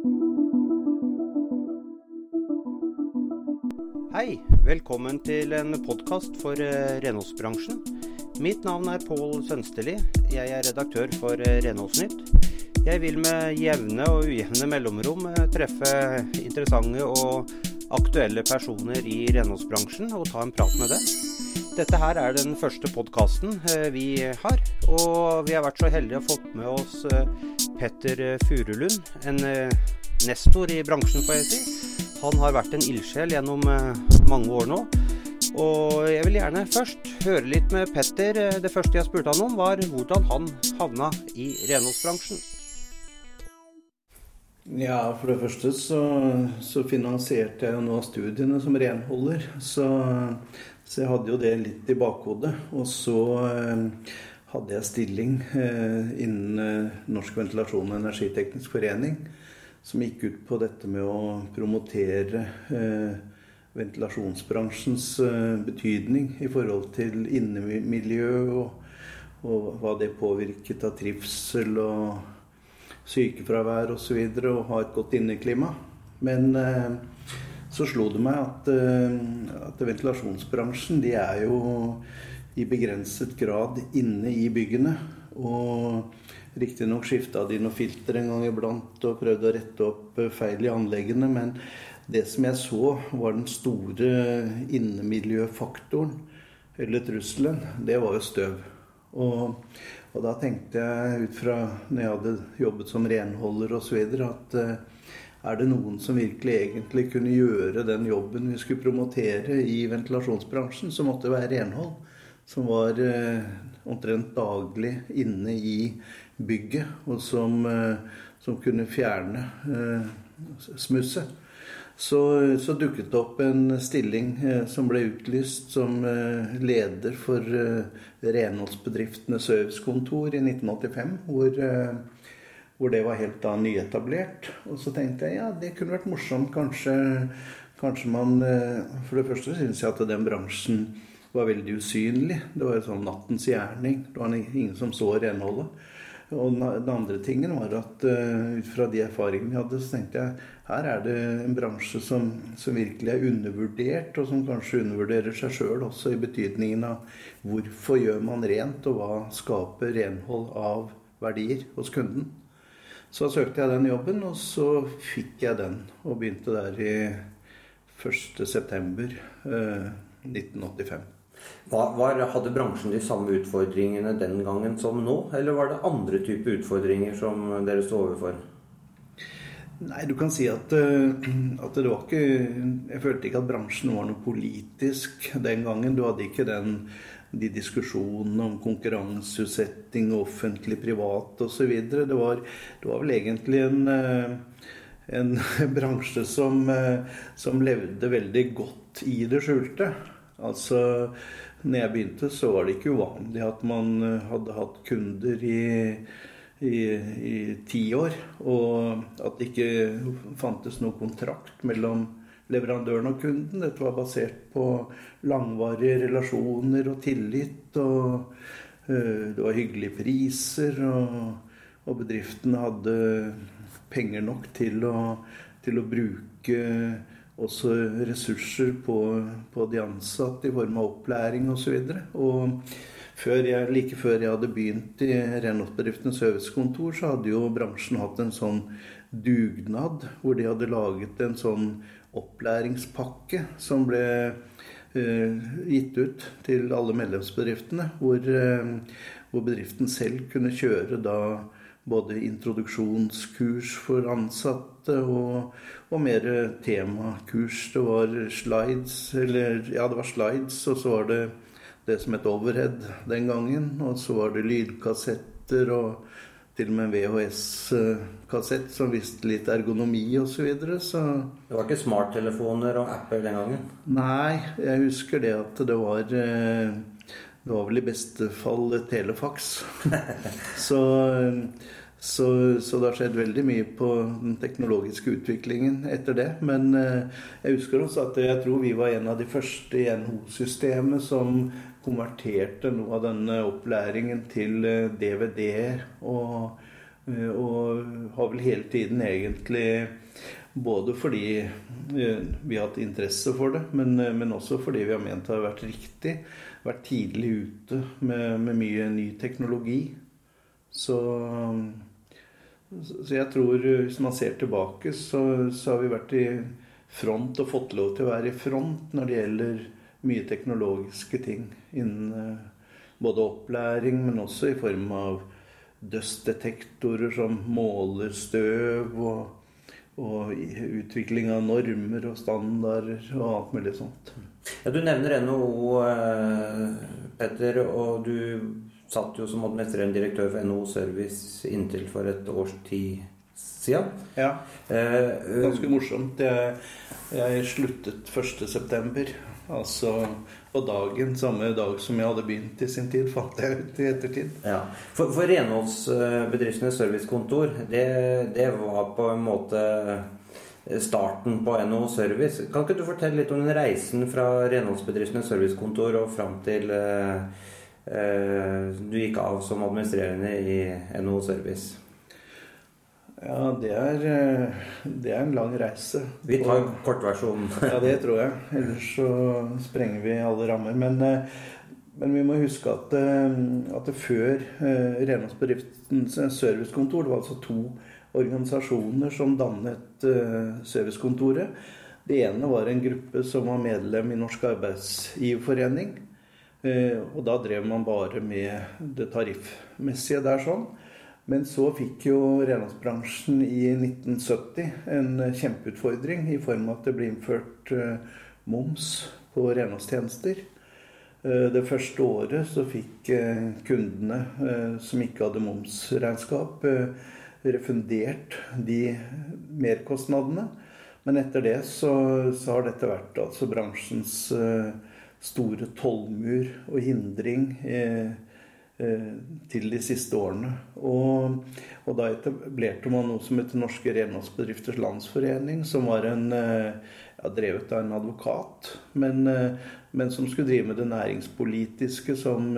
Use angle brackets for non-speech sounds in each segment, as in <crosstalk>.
Hei, velkommen til en podkast for uh, renholdsbransjen. Mitt navn er Pål Sønsteli. Jeg er redaktør for uh, Renholdsnytt. Jeg vil med jevne og ujevne mellomrom uh, treffe interessante og aktuelle personer i renholdsbransjen og ta en prat med dem. Dette her er den første podkasten vi har, og vi har vært så heldige å fått med oss Petter Furulund, en nestor i bransjen, får jeg si han har vært en ildsjel gjennom eh, mange år nå. Og jeg vil gjerne først høre litt med Petter. Eh, det første jeg spurte han om, var hvordan han havna i renholdsbransjen. Ja, for det første så, så finansierte jeg jo nå studiene som renholder. Så, så, jeg hadde jo det litt i bakhodet. Og så eh, hadde jeg stilling eh, innen eh, Norsk ventilasjon og energiteknisk forening som gikk ut på dette med å promotere eh, ventilasjonsbransjens betydning i forhold til innemiljø og, og, hva det påvirket av trivsel og sykefravær osv. Og, og ha et godt inneklima. Men så slo det meg at, at ventilasjonsbransjen de er jo i begrenset grad inne i byggene. Og Riktignok skifta de noen filter en gang iblant og prøvde å rette opp eh, feil i anleggene, men det som jeg så var den store innemiljøfaktoren, eller trusselen, det var jo støv. Og, og da tenkte jeg ut fra når jeg hadde jobbet som renholder osv., at uh, er det noen som virkelig egentlig kunne gjøre den jobben vi skulle promotere i ventilasjonsbransjen, så måtte det være renhold. Som var uh, omtrent daglig inne i bygget, og som, eh, som kunne fjerne eh, smusset. Så, så, dukket det opp en stilling eh, som ble utlyst som leder for renholdsbedriftenes servicekontor i 1985, hvor, hvor, det var helt da nyetablert. Og så tenkte jeg ja, det kunne vært morsomt. Kanskje, kanskje man For det første syns jeg at den bransjen var veldig usynlig. Det var en sånn nattens gjerning. Det var ingen som så renholdet. Og den andre tingen var at uh, ut fra de erfaringene jeg hadde, så tenkte jeg her er det en bransje som, som virkelig er undervurdert, og som kanskje undervurderer seg sjøl også i betydningen av hvorfor gjør man rent, og hva skaper renhold av verdier hos kunden. Så søkte jeg den jobben, og så fikk jeg den, og begynte der i 1.9.1985. Uh, var, var, hadde bransjen de samme utfordringene den gangen som nå, eller var det andre typer utfordringer som dere sto overfor? Nei, du kan si at, eh, at, det var ikke Jeg følte ikke at bransjen var noe politisk den gangen. Du hadde ikke den, de diskusjonene om konkurranseutsetting, offentlig, privat osv. Det, var, det var vel egentlig en, eh, en <laughs> bransje som, eh, som levde veldig godt i det skjulte. Altså, når jeg begynte, så var det ikke uvanlig at man eh, hadde hatt kunder i, ti år, og at det ikke fantes noen kontrakt mellom leverandøren og kunden. Dette var basert på langvarige relasjoner og tillit. og uh, Det var hyggelige priser, og, og bedriftene hadde penger nok til å, til å bruke også ressurser på, på, de ansatte i form av opplæring osv. Før jeg, like før jeg hadde begynt i renholdsbedriftens servicekontor, så hadde jo bransjen hatt en sånn dugnad hvor de hadde laget en sånn opplæringspakke som ble eh, gitt ut til alle medlemsbedriftene. Hvor, eh, hvor bedriften selv kunne kjøre da både introduksjonskurs for ansatte og, og mer temakurs. Det var slides, eller ja, det var slides, og så var det det som het overhead den gangen. Og så var det lydkassetter og til og med VHS-kassett som viste litt ergonomi osv. Så, videre, så Det var ikke smarttelefoner og apper den gangen? Nei, jeg husker det at det var eh, det var vel i beste fall telefax. <laughs> så så, så, det har skjedd veldig mye på den teknologiske utviklingen etter det. Men eh, jeg husker også at jeg tror vi var en av de første i NHO-systemet som konverterte noe av denne opplæringen til DVD-er. og, Og har vel hele tiden egentlig både fordi vi har hatt interesse for det, men, men også fordi vi har ment det har vært riktig. Vært tidlig ute med, med mye ny teknologi. Så, så, jeg tror hvis man ser tilbake, så, så har vi vært i front og fått lov til å være i front når det gjelder mye teknologiske ting innen eh, både opplæring, men også i form av dustdetektorer som måler støv, og, og, utvikling av normer og standarder og alt mulig sånt. Ja, Du nevner NHO, eh, Petter, og du satt jo som administrerende direktør for NHO Service inntil for et års tid siden. Ja. Eh, Ganske morsomt. Jeg, jeg sluttet 1.9. Altså på dagen, samme dag som jeg hadde begynt i sin tid, fant jeg ut i ettertid. Ja. For, for renholdsbedriftenes servicekontor, det, det, var på en måte starten på NHO Service. Kan ikke du fortelle litt om den reisen fra renholdsbedriftenes servicekontor og fram til eh, eh, du gikk av som administrerende i NHO Service? Ja, det er, eh, det er en lang reise. Vi tar kortversjonen. <laughs> ja, det tror jeg. Ellers så sprenger vi alle rammer. Men, eh, men vi må huske at, eh, at det før renholdsbedriftens servicekontor Det var altså to organisasjoner som dannet servicekontoret. Det ene var en gruppe som var medlem i Norsk arbeidsgiverforening. Og da drev man bare med det tariffmessige der sånn. Men så fikk jo renholdsbransjen i 1970 en kjempeutfordring i form av at det ble innført eh, moms på renholdstjenester. Eh, det første året så fikk eh, kundene som ikke hadde momsregnskap, refundert de merkostnadene. Men etter det så, så har dette vært altså bransjens store tollmur og hindring. Eh, Eh, til de siste årene. Og, og, da etablerte man noe som heter Norske renholdsbedrifters landsforening, som var en, eh, ja, drevet av en advokat, men, men, som skulle drive med det næringspolitiske som,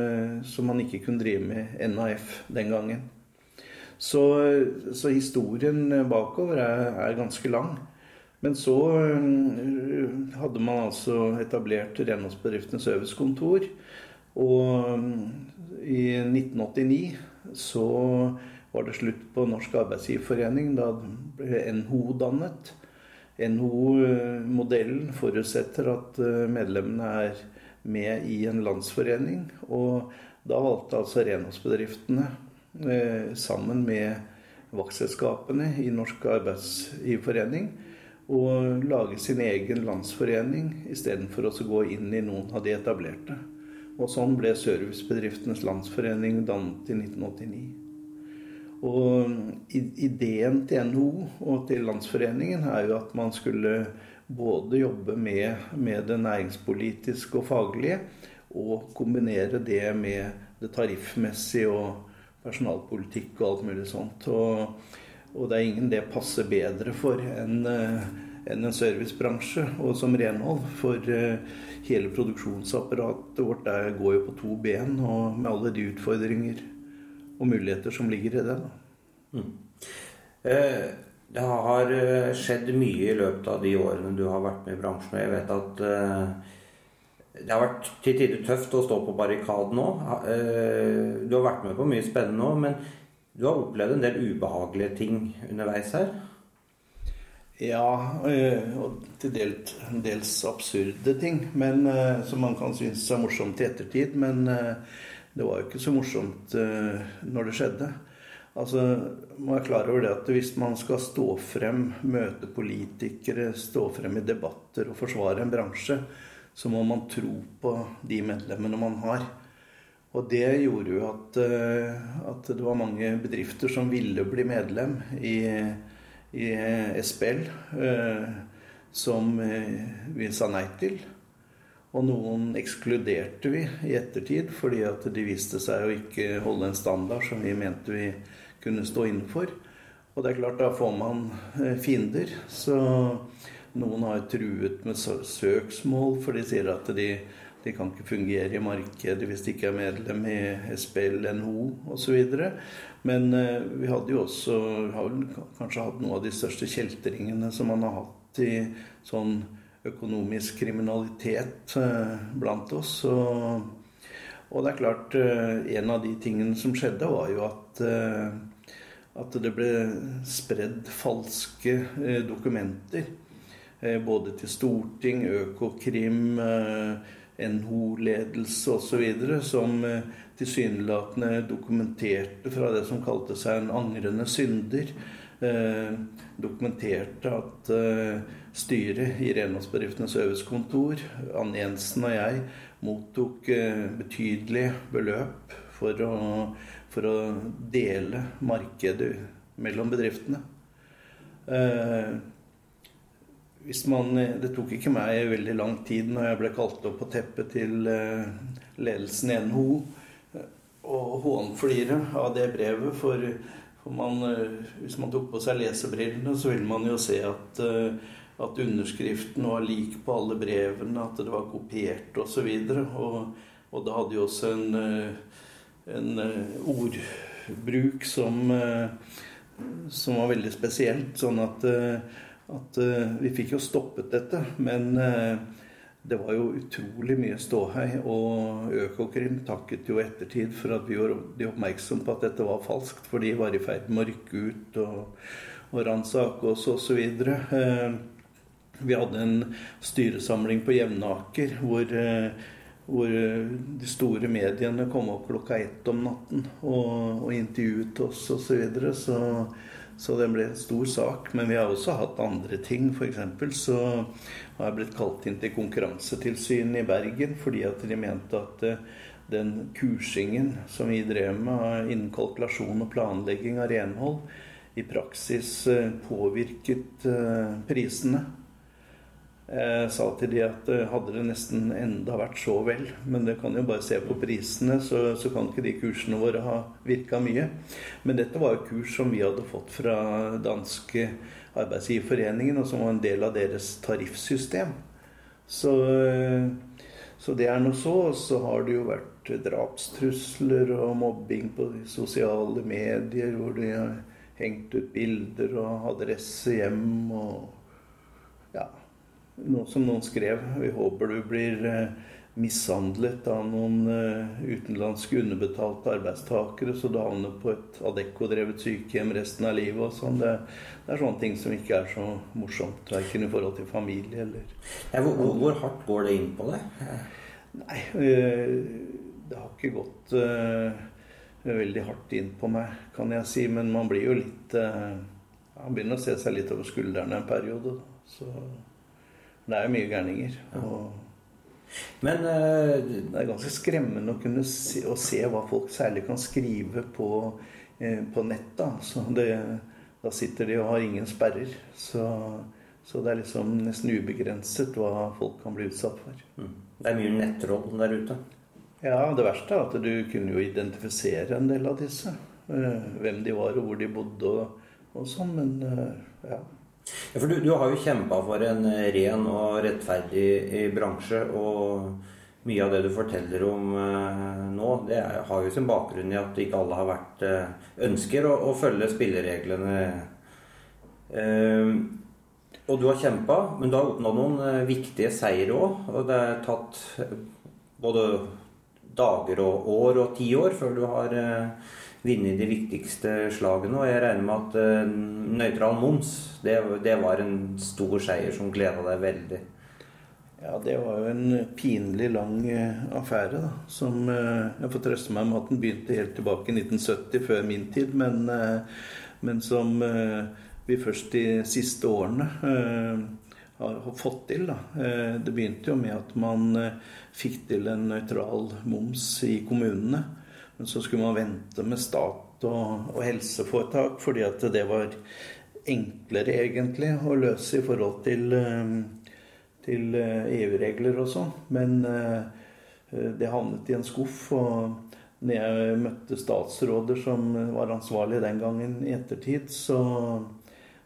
som man ikke kunne drive med NAF den gangen. Så, så historien bakover er, er, ganske lang. Men så hadde man altså etablert Renholdsbedriftenes øvelseskontor. Og i 1989 så var det slutt på Norsk arbeidsgiverforening. Da ble NHO dannet. NHO-modellen forutsetter at eh, medlemmene er med i en landsforening. Og da valgte altså renholdsbedriftene eh, sammen med vaktselskapene i Norsk arbeidsgiverforening å lage sin egen landsforening istedenfor å gå inn i noen av de etablerte. Og sånn ble Servicebedriftenes Landsforening dannet i 1989. Og ideen til NHO og til Landsforeningen er jo at man skulle både jobbe med, med det næringspolitiske og faglige, og kombinere det med det tariffmessige og personalpolitikk og alt mulig sånt. Og, og det er ingen det passer bedre for enn enn en servicebransje og som renhold. For uh, hele produksjonsapparatet vårt der går jo på to ben, og med alle de utfordringer og muligheter som ligger i det. Mm. Eh, det har eh, skjedd mye i løpet av de årene du har vært med i bransjen. og Jeg vet at eh, det har vært til tider tøft å stå på barrikaden nå. Eh, du har vært med på mye spennende nå, men du har opplevd en del ubehagelige ting underveis her? Ja, eh, og til dels, dels absurde ting men, eh, som man kan synes er morsomt i ettertid. Men eh, det var jo ikke så morsomt når det skjedde. Altså, man er klar over det at Hvis man skal stå frem, møte politikere, stå frem i debatter og forsvare en bransje, så må man tro på de medlemmene man har. Og det gjorde jo at, at det var mange bedrifter som ville bli medlem i i SPL eh, som eh, vi sa nei til. Og noen ekskluderte vi i ettertid fordi at de viste seg å ikke holde en standard som vi mente vi kunne stå innenfor. Og det er klart, da får man eh, fiender. Så noen har truet med søksmål, for de sier at de de kan ikke fungere i markedet hvis de ikke er medlem i SPL, NHO osv. Men eh, vi hadde jo også har kanskje hatt noen av de største kjeltringene som man har hatt i sånn økonomisk kriminalitet eh, blant oss. Og, og det er klart, en av de tingene som skjedde, var jo at at det ble spredd falske dokumenter. Både til storting, Økokrim, NHO-ledelse osv. som eh, tilsynelatende dokumenterte fra det som kalte seg en angrende synder. Eh, dokumenterte at eh, styret i renholdsbedriftenes øvelseskontor, Anne Jensen og jeg, mottok eh, betydelige beløp for å, for å, dele markedet mellom bedriftene. Man, det tok ikke meg veldig lang tid når jeg ble kalt opp på teppet til eh, ledelsen i NHO og hånflire av det brevet. For, for man, eh, hvis man tok på seg lesebrillene, så ville man jo se at, eh, at underskriften var lik på alle brevene, at det var kopiert osv. Og, og, og det hadde jo også en, en ordbruk som, som var veldig spesielt. Sånn at at uh, vi fikk jo stoppet dette. Men uh, det var jo utrolig mye ståhei. Og Økokrim takket jo ettertid for at vi var oppmerksom på at dette var falskt. For de var i ferd med å rykke ut og, og ransake oss osv. Eh, vi hadde en styresamling på Jevnaker hvor, hvor de store mediene kom opp klokka ett om natten og, og intervjuet oss osv. Så, videre. så så det ble en stor sak. Men vi har også hatt andre ting. F.eks. så har jeg blitt kalt inn til Konkurransetilsynet i Bergen fordi at de mente at eh, den kursingen som vi drev med innen kalkulasjon og planlegging av renhold, i praksis eh, påvirket eh, prisene. Jeg sa til de at eh, hadde det nesten enda vært så vel, men det kan jo bare se på prisene, så, så kan ikke de kursene våre ha virka mye. Men dette var jo kurs som vi hadde fått fra danske arbeidsgiverforeningen, og som var en del av deres tariffsystem. Så, eh, så det er nå så. Og så har det jo vært drapstrusler og mobbing på sosiale medier, hvor de har hengt ut bilder og adresse hjem og ja, noe som noen skrev. Vi håper du blir eh, mishandlet av noen eh, utenlandske underbetalte arbeidstakere, så du havner på et Adecco-drevet sykehjem resten av livet og sånn. Det, det, er sånne ting som ikke er så morsomt, verken i forhold til familie eller ja, hvor, hvor, hvor, hardt går det inn på det? Nei, eh, det har ikke gått veldig hardt inn på meg, kan jeg si. Men man blir jo litt Man begynner å se seg litt over skuldrene en periode. Så det er jo mye gærninger. Men uh, det er ganske skremmende å kunne se, å se hva folk særlig kan skrive på, eh, på nett. Da. Det, da sitter de og har ingen sperrer. Så, så, det er liksom nesten ubegrenset hva folk kan bli utsatt for. Mm. Det er mye nettroll der ute? Ja, det verste er at du kunne jo identifisere en del av disse. Uh, hvem de var og hvor de bodde og, og sånn. Men ja. Ja, for du, du har jo kjempa for en eh, ren og rettferdig eh, bransje. Og mye av det du forteller om eh, nå, det er, har jo sin bakgrunn i at ikke alle har vært eh, ønsker å, å, følge spillereglene. Eh, og du har kjempa, men du har oppnådd noen viktige seire òg. Og det er tatt både dager og år og ti år før du har vunnet de viktigste slagene. Og jeg regner med at uh, nøytral moms, det, det, var en stor seier som gleda deg veldig. Ja, det var jo en pinlig lang uh, affære, da. Som uh, Jeg får trøste meg med at den begynte helt tilbake i 1970, før min tid. Men, men som vi først de siste årene har fått til. Da. Det begynte jo med at man fikk til en nøytral moms i kommunene. Men så skulle man vente med stat og, og helseforetak fordi at det var enklere egentlig å løse i forhold til, eh, til EU-regler eh, og sånn. Men eh, det havnet i en skuff. og når jeg møtte statsråder som var ansvarlige den gangen i ettertid, så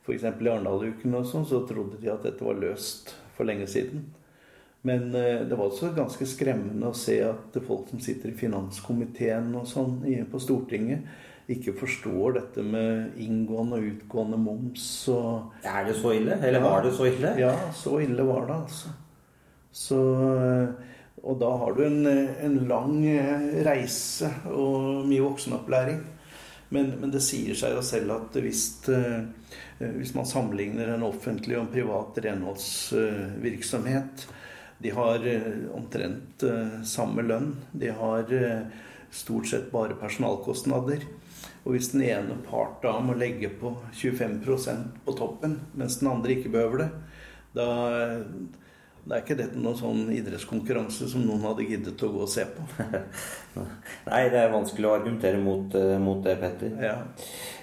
f.eks. i Arendal-uken og sånn, så trodde de at dette var løst for lenge siden. Men det var også ganske skremmende å se at folk som sitter i finanskomiteen og sånn på Stortinget, ikke forstår dette med inngående og utgående moms og Er det så ille? Eller ja, var det så ille? Ja, så ille var det, altså. Så Og da har du en, en lang reise og mye voksenopplæring. Men, men, det sier seg jo selv at hvis, hvis man sammenligner en offentlig og en privat renholdsvirksomhet De har omtrent samme lønn. De har stort sett bare personalkostnader. Og hvis den ene part da må legge på 25% på toppen, mens den andre ikke behøver det, da, da er ikke dette noen sånn idrettskonkurranse som noen hadde giddet å gå og se på. <laughs> Nei, det er vanskelig å argumentere mot, eh, mot det, Petter. Ja.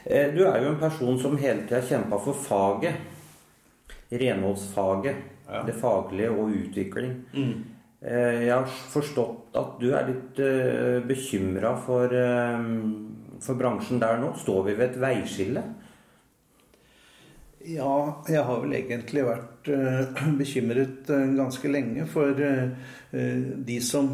Eh, du er jo en person som hele tida kjempa for faget. Renholdsfaget. Ja. Det faglige og utvikling. Mm. Eh, jeg har forstått at du er litt bekymra for for bransjen der nå? Står vi ved et veiskille? Ja, jeg har vel egentlig vært uh, <clears throat> bekymret uh, ganske lenge for uh, de som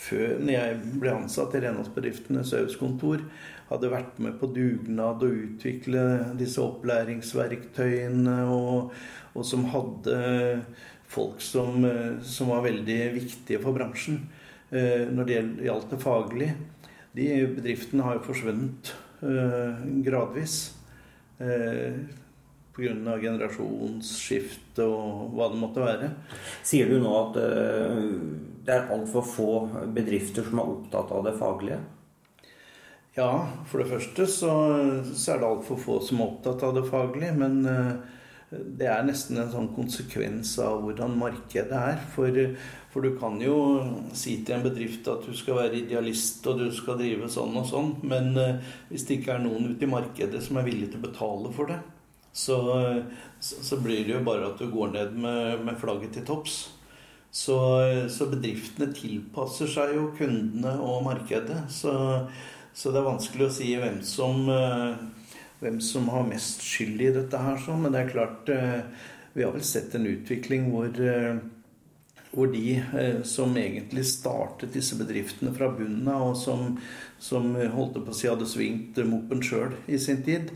før når jeg ble ansatt i renholdsbedriftenes servicekontor, hadde vært med på dugnad og utvikle disse opplæringsverktøyene, og, og som hadde folk som, som, var veldig viktige for bransjen når det gjaldt det faglige. De bedriftene har jo forsvunnet eh, gradvis. Eh, Pga. generasjonsskifte og hva det måtte være. Sier du nå at eh, det er altfor få bedrifter som er opptatt av det faglige? Ja, for det første så, så er det altfor få som er opptatt av det faglige. Men eh, det er nesten en sånn konsekvens av hvordan markedet er. For, for, du kan jo si til en bedrift at du skal være idealist og du skal drive sånn og sånn, men uh, hvis det ikke er noen ute i markedet som er villig til å betale for det, så, så, blir det jo bare at du går ned med, med flagget til topps. Så, så, bedriftene tilpasser seg jo kundene og markedet. Så, så det er vanskelig å si hvem som uh, hvem som har mest skyld i dette her. Men det er klart eh, Vi har vel sett en utvikling hvor, eh, hvor de eh, som egentlig startet disse bedriftene fra bunnen av, og som, som holdt på å si hadde svingt moppen sjøl i sin tid,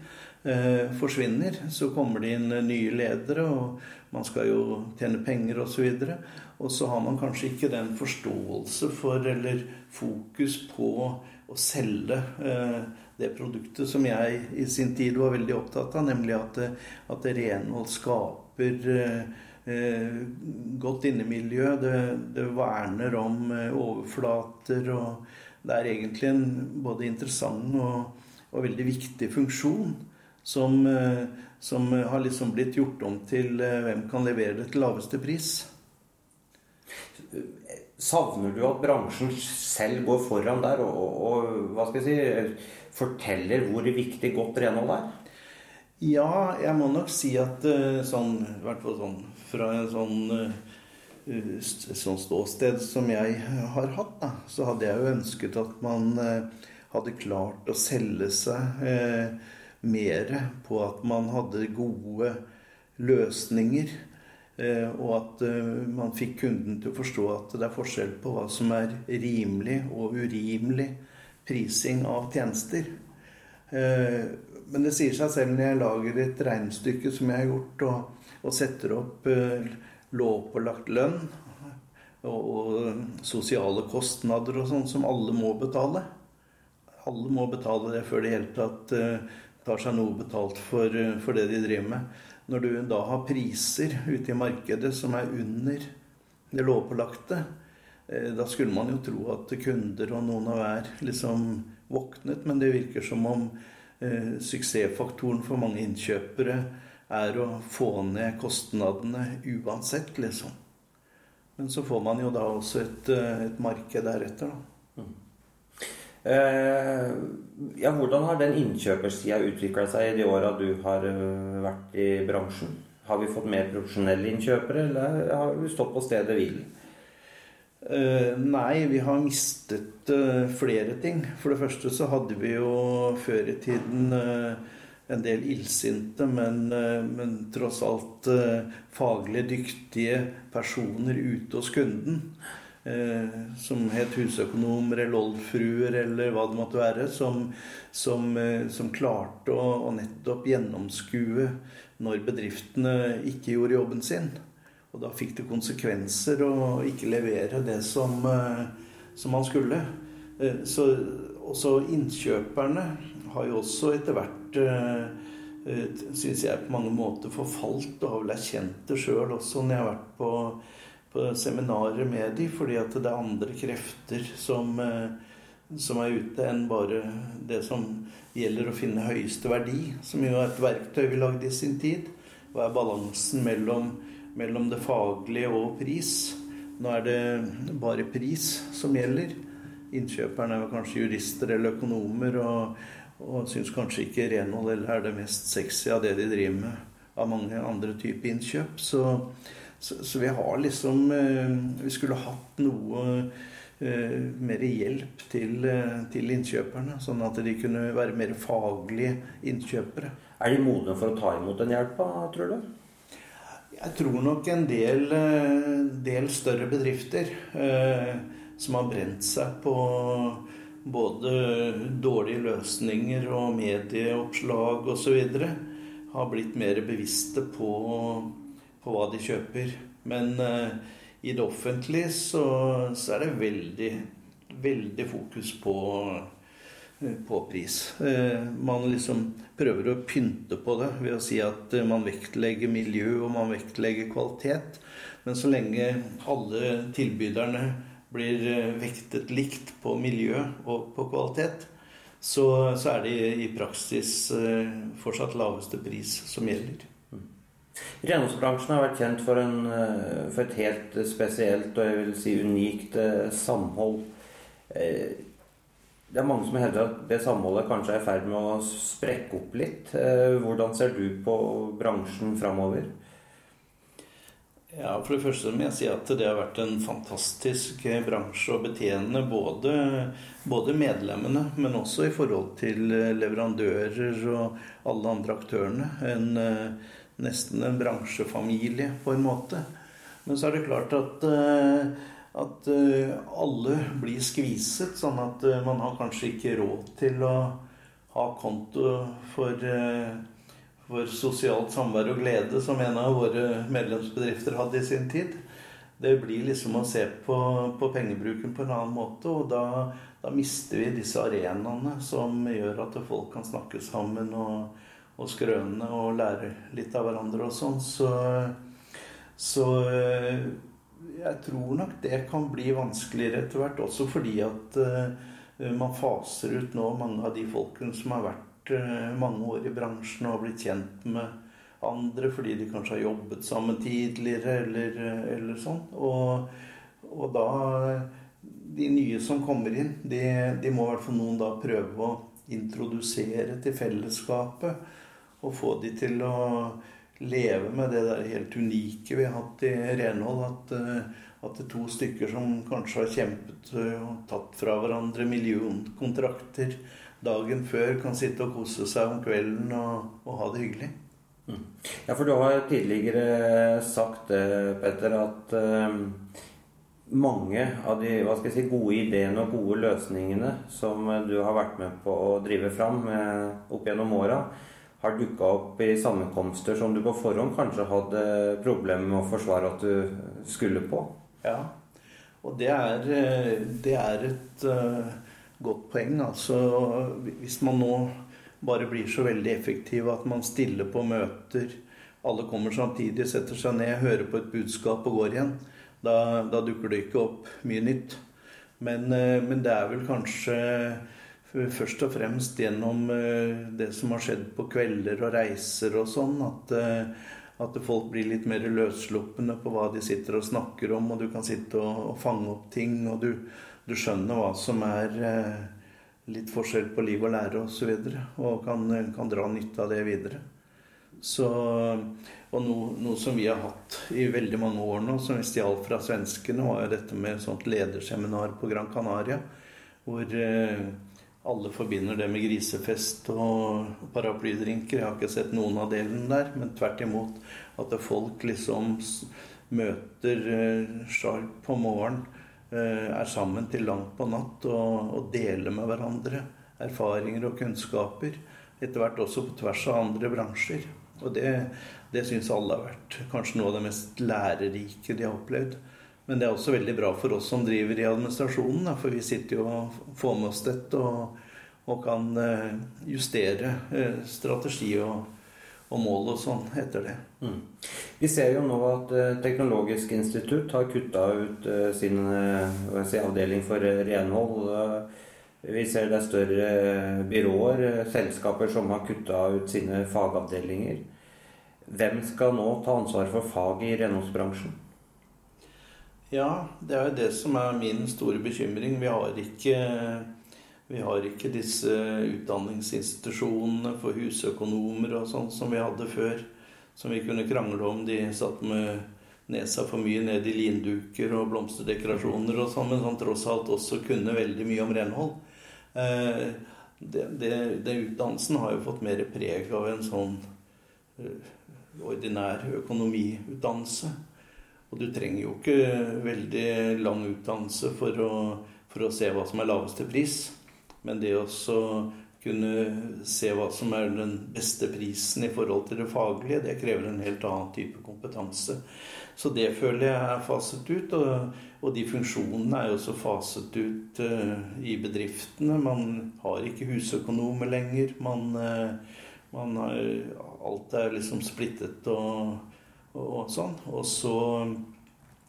forsvinner. Så kommer det inn nye ledere, og man skal jo tjene penger osv. Og, så og så har man kanskje ikke den forståelse for eller fokus på å selge det produktet som jeg i sin tid var veldig opptatt av, nemlig at, at renhold skaper eh, godt innemiljø. Det, det, verner om eh, overflater, og det er egentlig en både interessant og, og veldig viktig funksjon som, eh, som, har liksom blitt gjort om til eh, hvem kan levere det til laveste pris. Savner du at bransjen selv går foran der og, og, og hva skal jeg si forteller hvor viktig godt renhold er? Ja, jeg må nok si at eh, sånn, i hvert fall sånn fra en sånn, eh, sånn ståsted som jeg har hatt, da, så hadde jeg jo ønsket at man eh, hadde klart å selge seg eh, mer på at man hadde gode løsninger. Eh, og at eh, man fikk kunden til å forstå at det er forskjell på hva som er rimelig og urimelig prising av tjenester. Eh, men det sier seg selv når jeg lager et regnestykke som jeg har gjort, og, og setter opp lovpålagt lønn og, og, sosiale kostnader og sånn som alle må betale. Alle må betale det før det i hele tatt tar seg noe betalt for, uh, for, det de driver med. Når du da har priser ute i markedet som er under det lovpålagte, Eh, da skulle man jo tro at kunder og noen av hver liksom våknet, men det virker som om eh, suksessfaktoren for mange innkjøpere er å få ned kostnadene uansett, liksom. Men så får man jo da også et, eh, et marked deretter, da. Eh, ja, hvordan har den innkjøpersida utvikla seg i de åra du har eh, vært i bransjen? Har vi fått mer profesjonelle innkjøpere, eller har vi stått på stedet hvil? Uh, nei, vi har mistet uh, flere ting. For det første så hadde vi jo før i tiden uh, en del illsinte, men, men tross alt faglig dyktige personer ute hos kunden. Som het husøkonomer eller oldfruer eller hva det måtte være. Som, som, som klarte å, å nettopp gjennomskue når bedriftene ikke gjorde jobben sin. Og da fikk det konsekvenser å ikke levere det som, eh, som man skulle. Eh, så også innkjøperne har jo også etter hvert eh, syns jeg på mange måter forfalt, og har vel erkjent det sjøl også når jeg har vært på, på seminarer med dem, fordi at det er andre krefter som, som er ute enn bare det som gjelder å finne høyeste verdi, som jo er et verktøy vi lagde i sin tid. Hva er balansen mellom mellom det faglige og pris. Nå er det bare pris som gjelder. Innkjøperne er kanskje jurister eller økonomer og, og syns kanskje ikke renhold eller er det mest sexy av det de driver med av mange andre typer innkjøp. Så, så, så, vi har liksom eh, Vi skulle hatt noe eh, mer hjelp til, eh, til innkjøperne, sånn at de kunne være mer faglige innkjøpere. Er de modne for å ta imot den hjelpa, tror du? Jeg tror nok en del, del større bedrifter eh, som har brent seg på både dårlige løsninger og medieoppslag osv., har blitt mer bevisste på, på, hva de kjøper. Men eh, i det offentlige så, så er det veldig, veldig fokus på på pris. Eh, man liksom prøver å pynte på det ved å si at eh, man vektlegger miljø og man vektlegger kvalitet. Men så lenge alle tilbyderne blir eh, vektet likt på miljø og på kvalitet, så, så er det i praksis fortsatt laveste pris som gjelder. Renholdsbransjen har vært kjent for, en, for, et helt spesielt og jeg vil si unikt samhold det er mange som hevder at det samholdet kanskje er i ferd med å sprekke opp litt. Eh, hvordan ser du på bransjen framover? Ja, For det første må jeg si at det har vært en fantastisk bransje å betjene. Både, både medlemmene, men også i forhold til leverandører og alle andre aktørene. En, eh, nesten en bransjefamilie, på en måte. Men så er det klart at eh, at uh, alle blir skviset, sånn at uh, man har kanskje ikke råd til å ha konto for, for sosialt samvær og glede, som en av våre medlemsbedrifter hadde i sin tid. Det blir liksom å se på, på pengebruken på en annen måte, og da, da, mister vi disse arenaene som gjør at folk kan snakke sammen og, og skrøne og lære litt av hverandre og sånn. Så, så jeg tror nok det kan bli vanskeligere etter hvert, også fordi at uh, man faser ut nå mange av de folkene som har vært uh, mange år i bransjen og har blitt kjent med andre fordi de kanskje har jobbet sammen tidligere eller, eller sånn. Og, og, da De nye som kommer inn, de, de må i hvert fall noen da prøve å introdusere til fellesskapet og få de til å leve med det der helt unike vi har hatt i renhold. At, eh, at det er to stykker som kanskje har kjempet og tatt fra hverandre millionkontrakter dagen før, kan sitte og kose seg om kvelden og, og ha det hyggelig. Mm. Ja, for du har tidligere sagt, Petter, at uh, mange av de hva skal jeg si, gode ideene og gode løsningene som du har vært med på å drive fram opp gjennom åra, har dukka opp i sammenkomster som du på forhånd kanskje hadde problemer med å forsvare at du skulle på? Ja, og det er, det er et uh, godt poeng. Altså hvis man nå bare blir så veldig effektiv at man stiller på møter, alle kommer samtidig, setter seg ned, hører på et budskap og går igjen, da, da dukker det ikke opp mye nytt. Men, uh, men det er vel kanskje først og fremst gjennom eh, det som har skjedd på kvelder og reiser og sånn, at, eh, at folk blir litt mer løssluppne på hva de sitter og snakker om, og du kan sitte og, og fange opp ting, og du, du, skjønner hva som er eh, litt forskjell på liv og lære osv., og, så videre, og kan, kan, dra nytte av det videre. Så, og noe, noe, som vi har hatt i veldig mange år nå, som vi stjal fra svenskene, var jo dette med et sånt lederseminar på Gran Canaria. Hvor, alle forbinder det med grisefest og paraplydrinker. Jeg har ikke sett noen av delene der, men tvert imot at folk liksom møter eh, på morgenen, eh, er sammen til langt på natt og, og deler med hverandre erfaringer og kunnskaper. Etter hvert også på tvers av andre bransjer. Og det, det syns alle har vært kanskje noe av det mest lærerike de har opplevd. Men det er også veldig bra for oss som driver i administrasjonen, for vi sitter jo og får med oss dette og, og kan eh, justere eh, strategi og, og, mål og sånn etter det. Mm. Vi ser jo nå at eh, Teknologisk institutt har kutta ut sin si, avdeling for renhold. Vi ser det er større byråer, selskaper som har kutta ut sine fagavdelinger. Hvem skal nå ta ansvar for faget i renholdsbransjen? Ja, det er jo det som er min store bekymring. Vi har ikke, vi har ikke disse utdanningsinstitusjonene for husøkonomer og sånn som vi hadde før. Som vi kunne krangle om. De satt med nesa for mye ned i linduker og blomsterdekorasjoner og sånn, men som tross alt også kunne veldig mye om renhold. Eh, det, det, det, utdannelsen har jo fått mer preg av en sånn eh, ordinær økonomiutdannelse. Og du trenger jo ikke veldig lang utdannelse for å, for å se hva som er laveste pris. Men det å kunne se hva som er den beste prisen i forhold til det faglige, det krever en helt annen type kompetanse. Så det føler jeg er faset ut. Og, og de funksjonene er jo også faset ut uh, i bedriftene. Man har ikke husøkonomer lenger. Man, uh, man har, alt er liksom splittet og og sånn. Og så,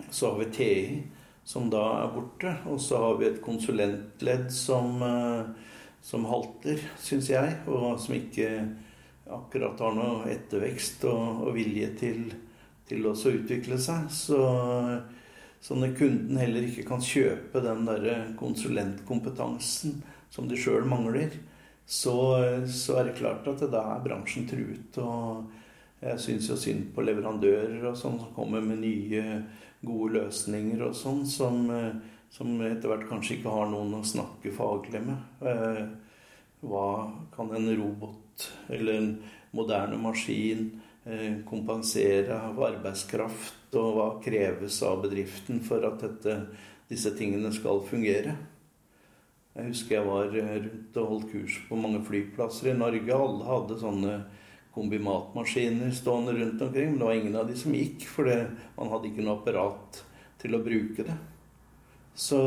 så, har vi TI, som da er borte. Og så har vi et konsulentledd som, eh, som halter, syns jeg, og som ikke akkurat har noe ettervekst og, og vilje til, til å utvikle seg. Så, så når kunden heller ikke kan kjøpe den derre konsulentkompetansen som de sjøl mangler, så, så, er det klart at da er bransjen truet. og jeg syns jo synd på leverandører og sånn som kommer med nye, gode løsninger og sånn, som, eh, som etter hvert kanskje ikke har noen å snakke faglig med. Eh, hva kan en robot eller en moderne maskin eh, kompensere av arbeidskraft, og hva kreves av bedriften for at dette, disse tingene skal fungere? Jeg husker jeg var rundt og holdt kurs på mange flyplasser i Norge. Alle hadde sånne kombimatmaskiner stående rundt omkring. Men det var ingen av de som gikk, for man hadde ikke noe apparat til å bruke det. Så,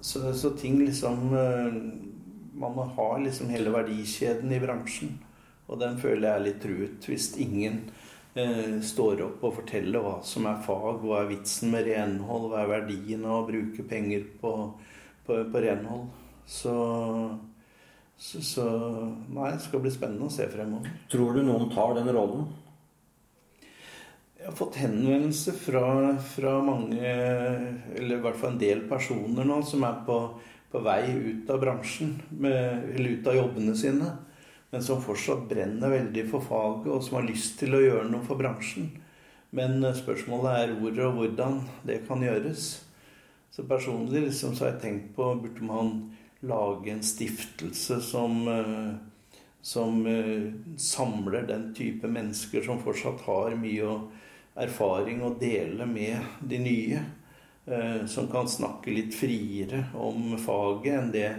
så, så ting liksom eh, Man må ha liksom hele verdikjeden i bransjen. Og den føler jeg er litt truet hvis ingen eh, står opp og forteller hva som er fag, hva er vitsen med renhold, hva er verdien av å bruke penger på, på, på renhold. Så så, så, nei, det skal bli spennende å se fremover. Tror du noen tar den rollen? Jeg har fått henvendelser fra, fra, mange, eller i hvert fall en del personer nå, som er på, på vei ut av bransjen, med, eller ut av jobbene sine. Men som fortsatt brenner veldig for faget, og som har lyst til å gjøre noe for bransjen. Men spørsmålet er hvor og hvordan det kan gjøres. Så personlig liksom, så har jeg tenkt på burde man lage en stiftelse som, eh, som eh, samler den type mennesker som fortsatt har mye erfaring å dele med de nye. Eh, som kan snakke litt friere om faget enn det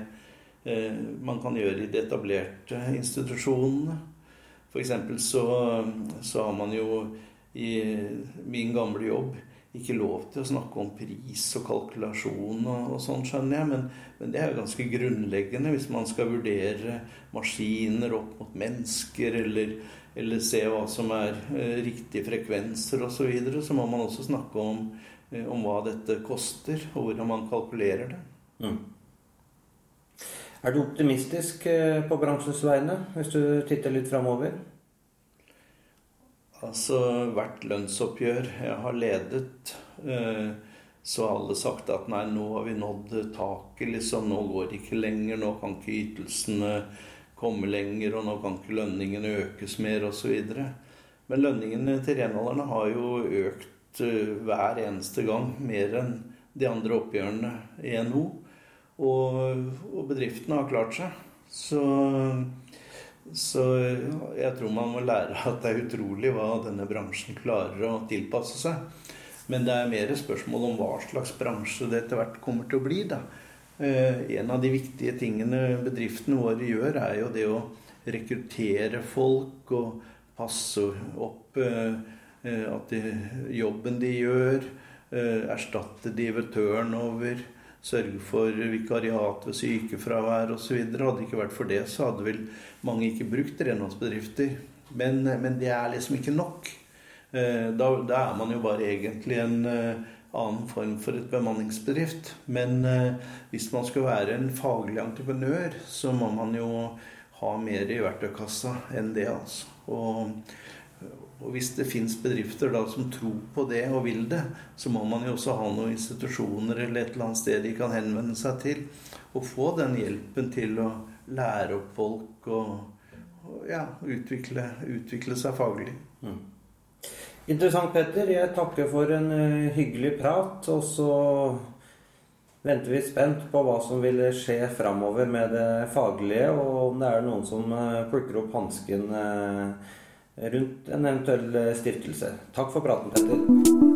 man kan gjøre i de etablerte institusjonene. F.eks. Så, så har man jo i min gamle jobb ikke lov til å snakke om pris og kalkulasjon og, og sånn, skjønner jeg. Men, men, det er jo ganske grunnleggende hvis man skal vurdere maskiner opp mot mennesker, eller, eller se hva som er eh, riktige frekvenser osv. Så, videre, så må man også snakke om, eh, om, hva dette koster, og hvordan man kalkulerer det. Mm. Er du optimistisk eh, på bransjens vegne, hvis du titter litt framover? Altså hvert lønnsoppgjør jeg har ledet, eh, så har alle sagt at nei, nå har vi nådd taket, liksom. Nå går det ikke lenger. Nå kan ikke ytelsene komme lenger, og nå kan ikke lønningene økes mer, osv. Men lønningene til renholderne har jo økt eh, hver eneste gang mer enn de andre oppgjørene i NHO. Og, og bedriftene har klart seg. Så, så jeg tror man må lære at det er utrolig hva denne bransjen klarer å tilpasse seg. Men det er mer spørsmål om hva slags bransje det etter hvert kommer til å bli. da. Eh, en av de viktige tingene bedriftene våre gjør, er jo det å rekruttere folk og passe opp eh, eh, at de, jobben de gjør, erstatte de ved turnover sørge for vikariat ved sykefravær osv. Hadde det ikke vært for det, så hadde vel mange ikke brukt renholdsbedrifter. Men, men, det er liksom ikke nok. Eh, da, da, er man jo bare egentlig en eh, annen form for et bemanningsbedrift. Men eh, hvis man skal være en faglig entreprenør, så må man jo ha mer i verktøykassa enn det, altså. Og og hvis det fins bedrifter da som tror på det og vil det, så må man jo også ha noen institusjoner eller et eller annet sted de kan henvende seg til. Og få den hjelpen til å lære opp folk og, og ja, utvikle, utvikle, seg faglig. Mm. Interessant, Petter. Jeg takker for en uh, hyggelig prat. Og så venter vi spent på hva som vil skje framover med det faglige, og om det er noen som uh, plukker opp hansken uh, rundt en eventuell eh, stiftelse. Takk for praten, Petter.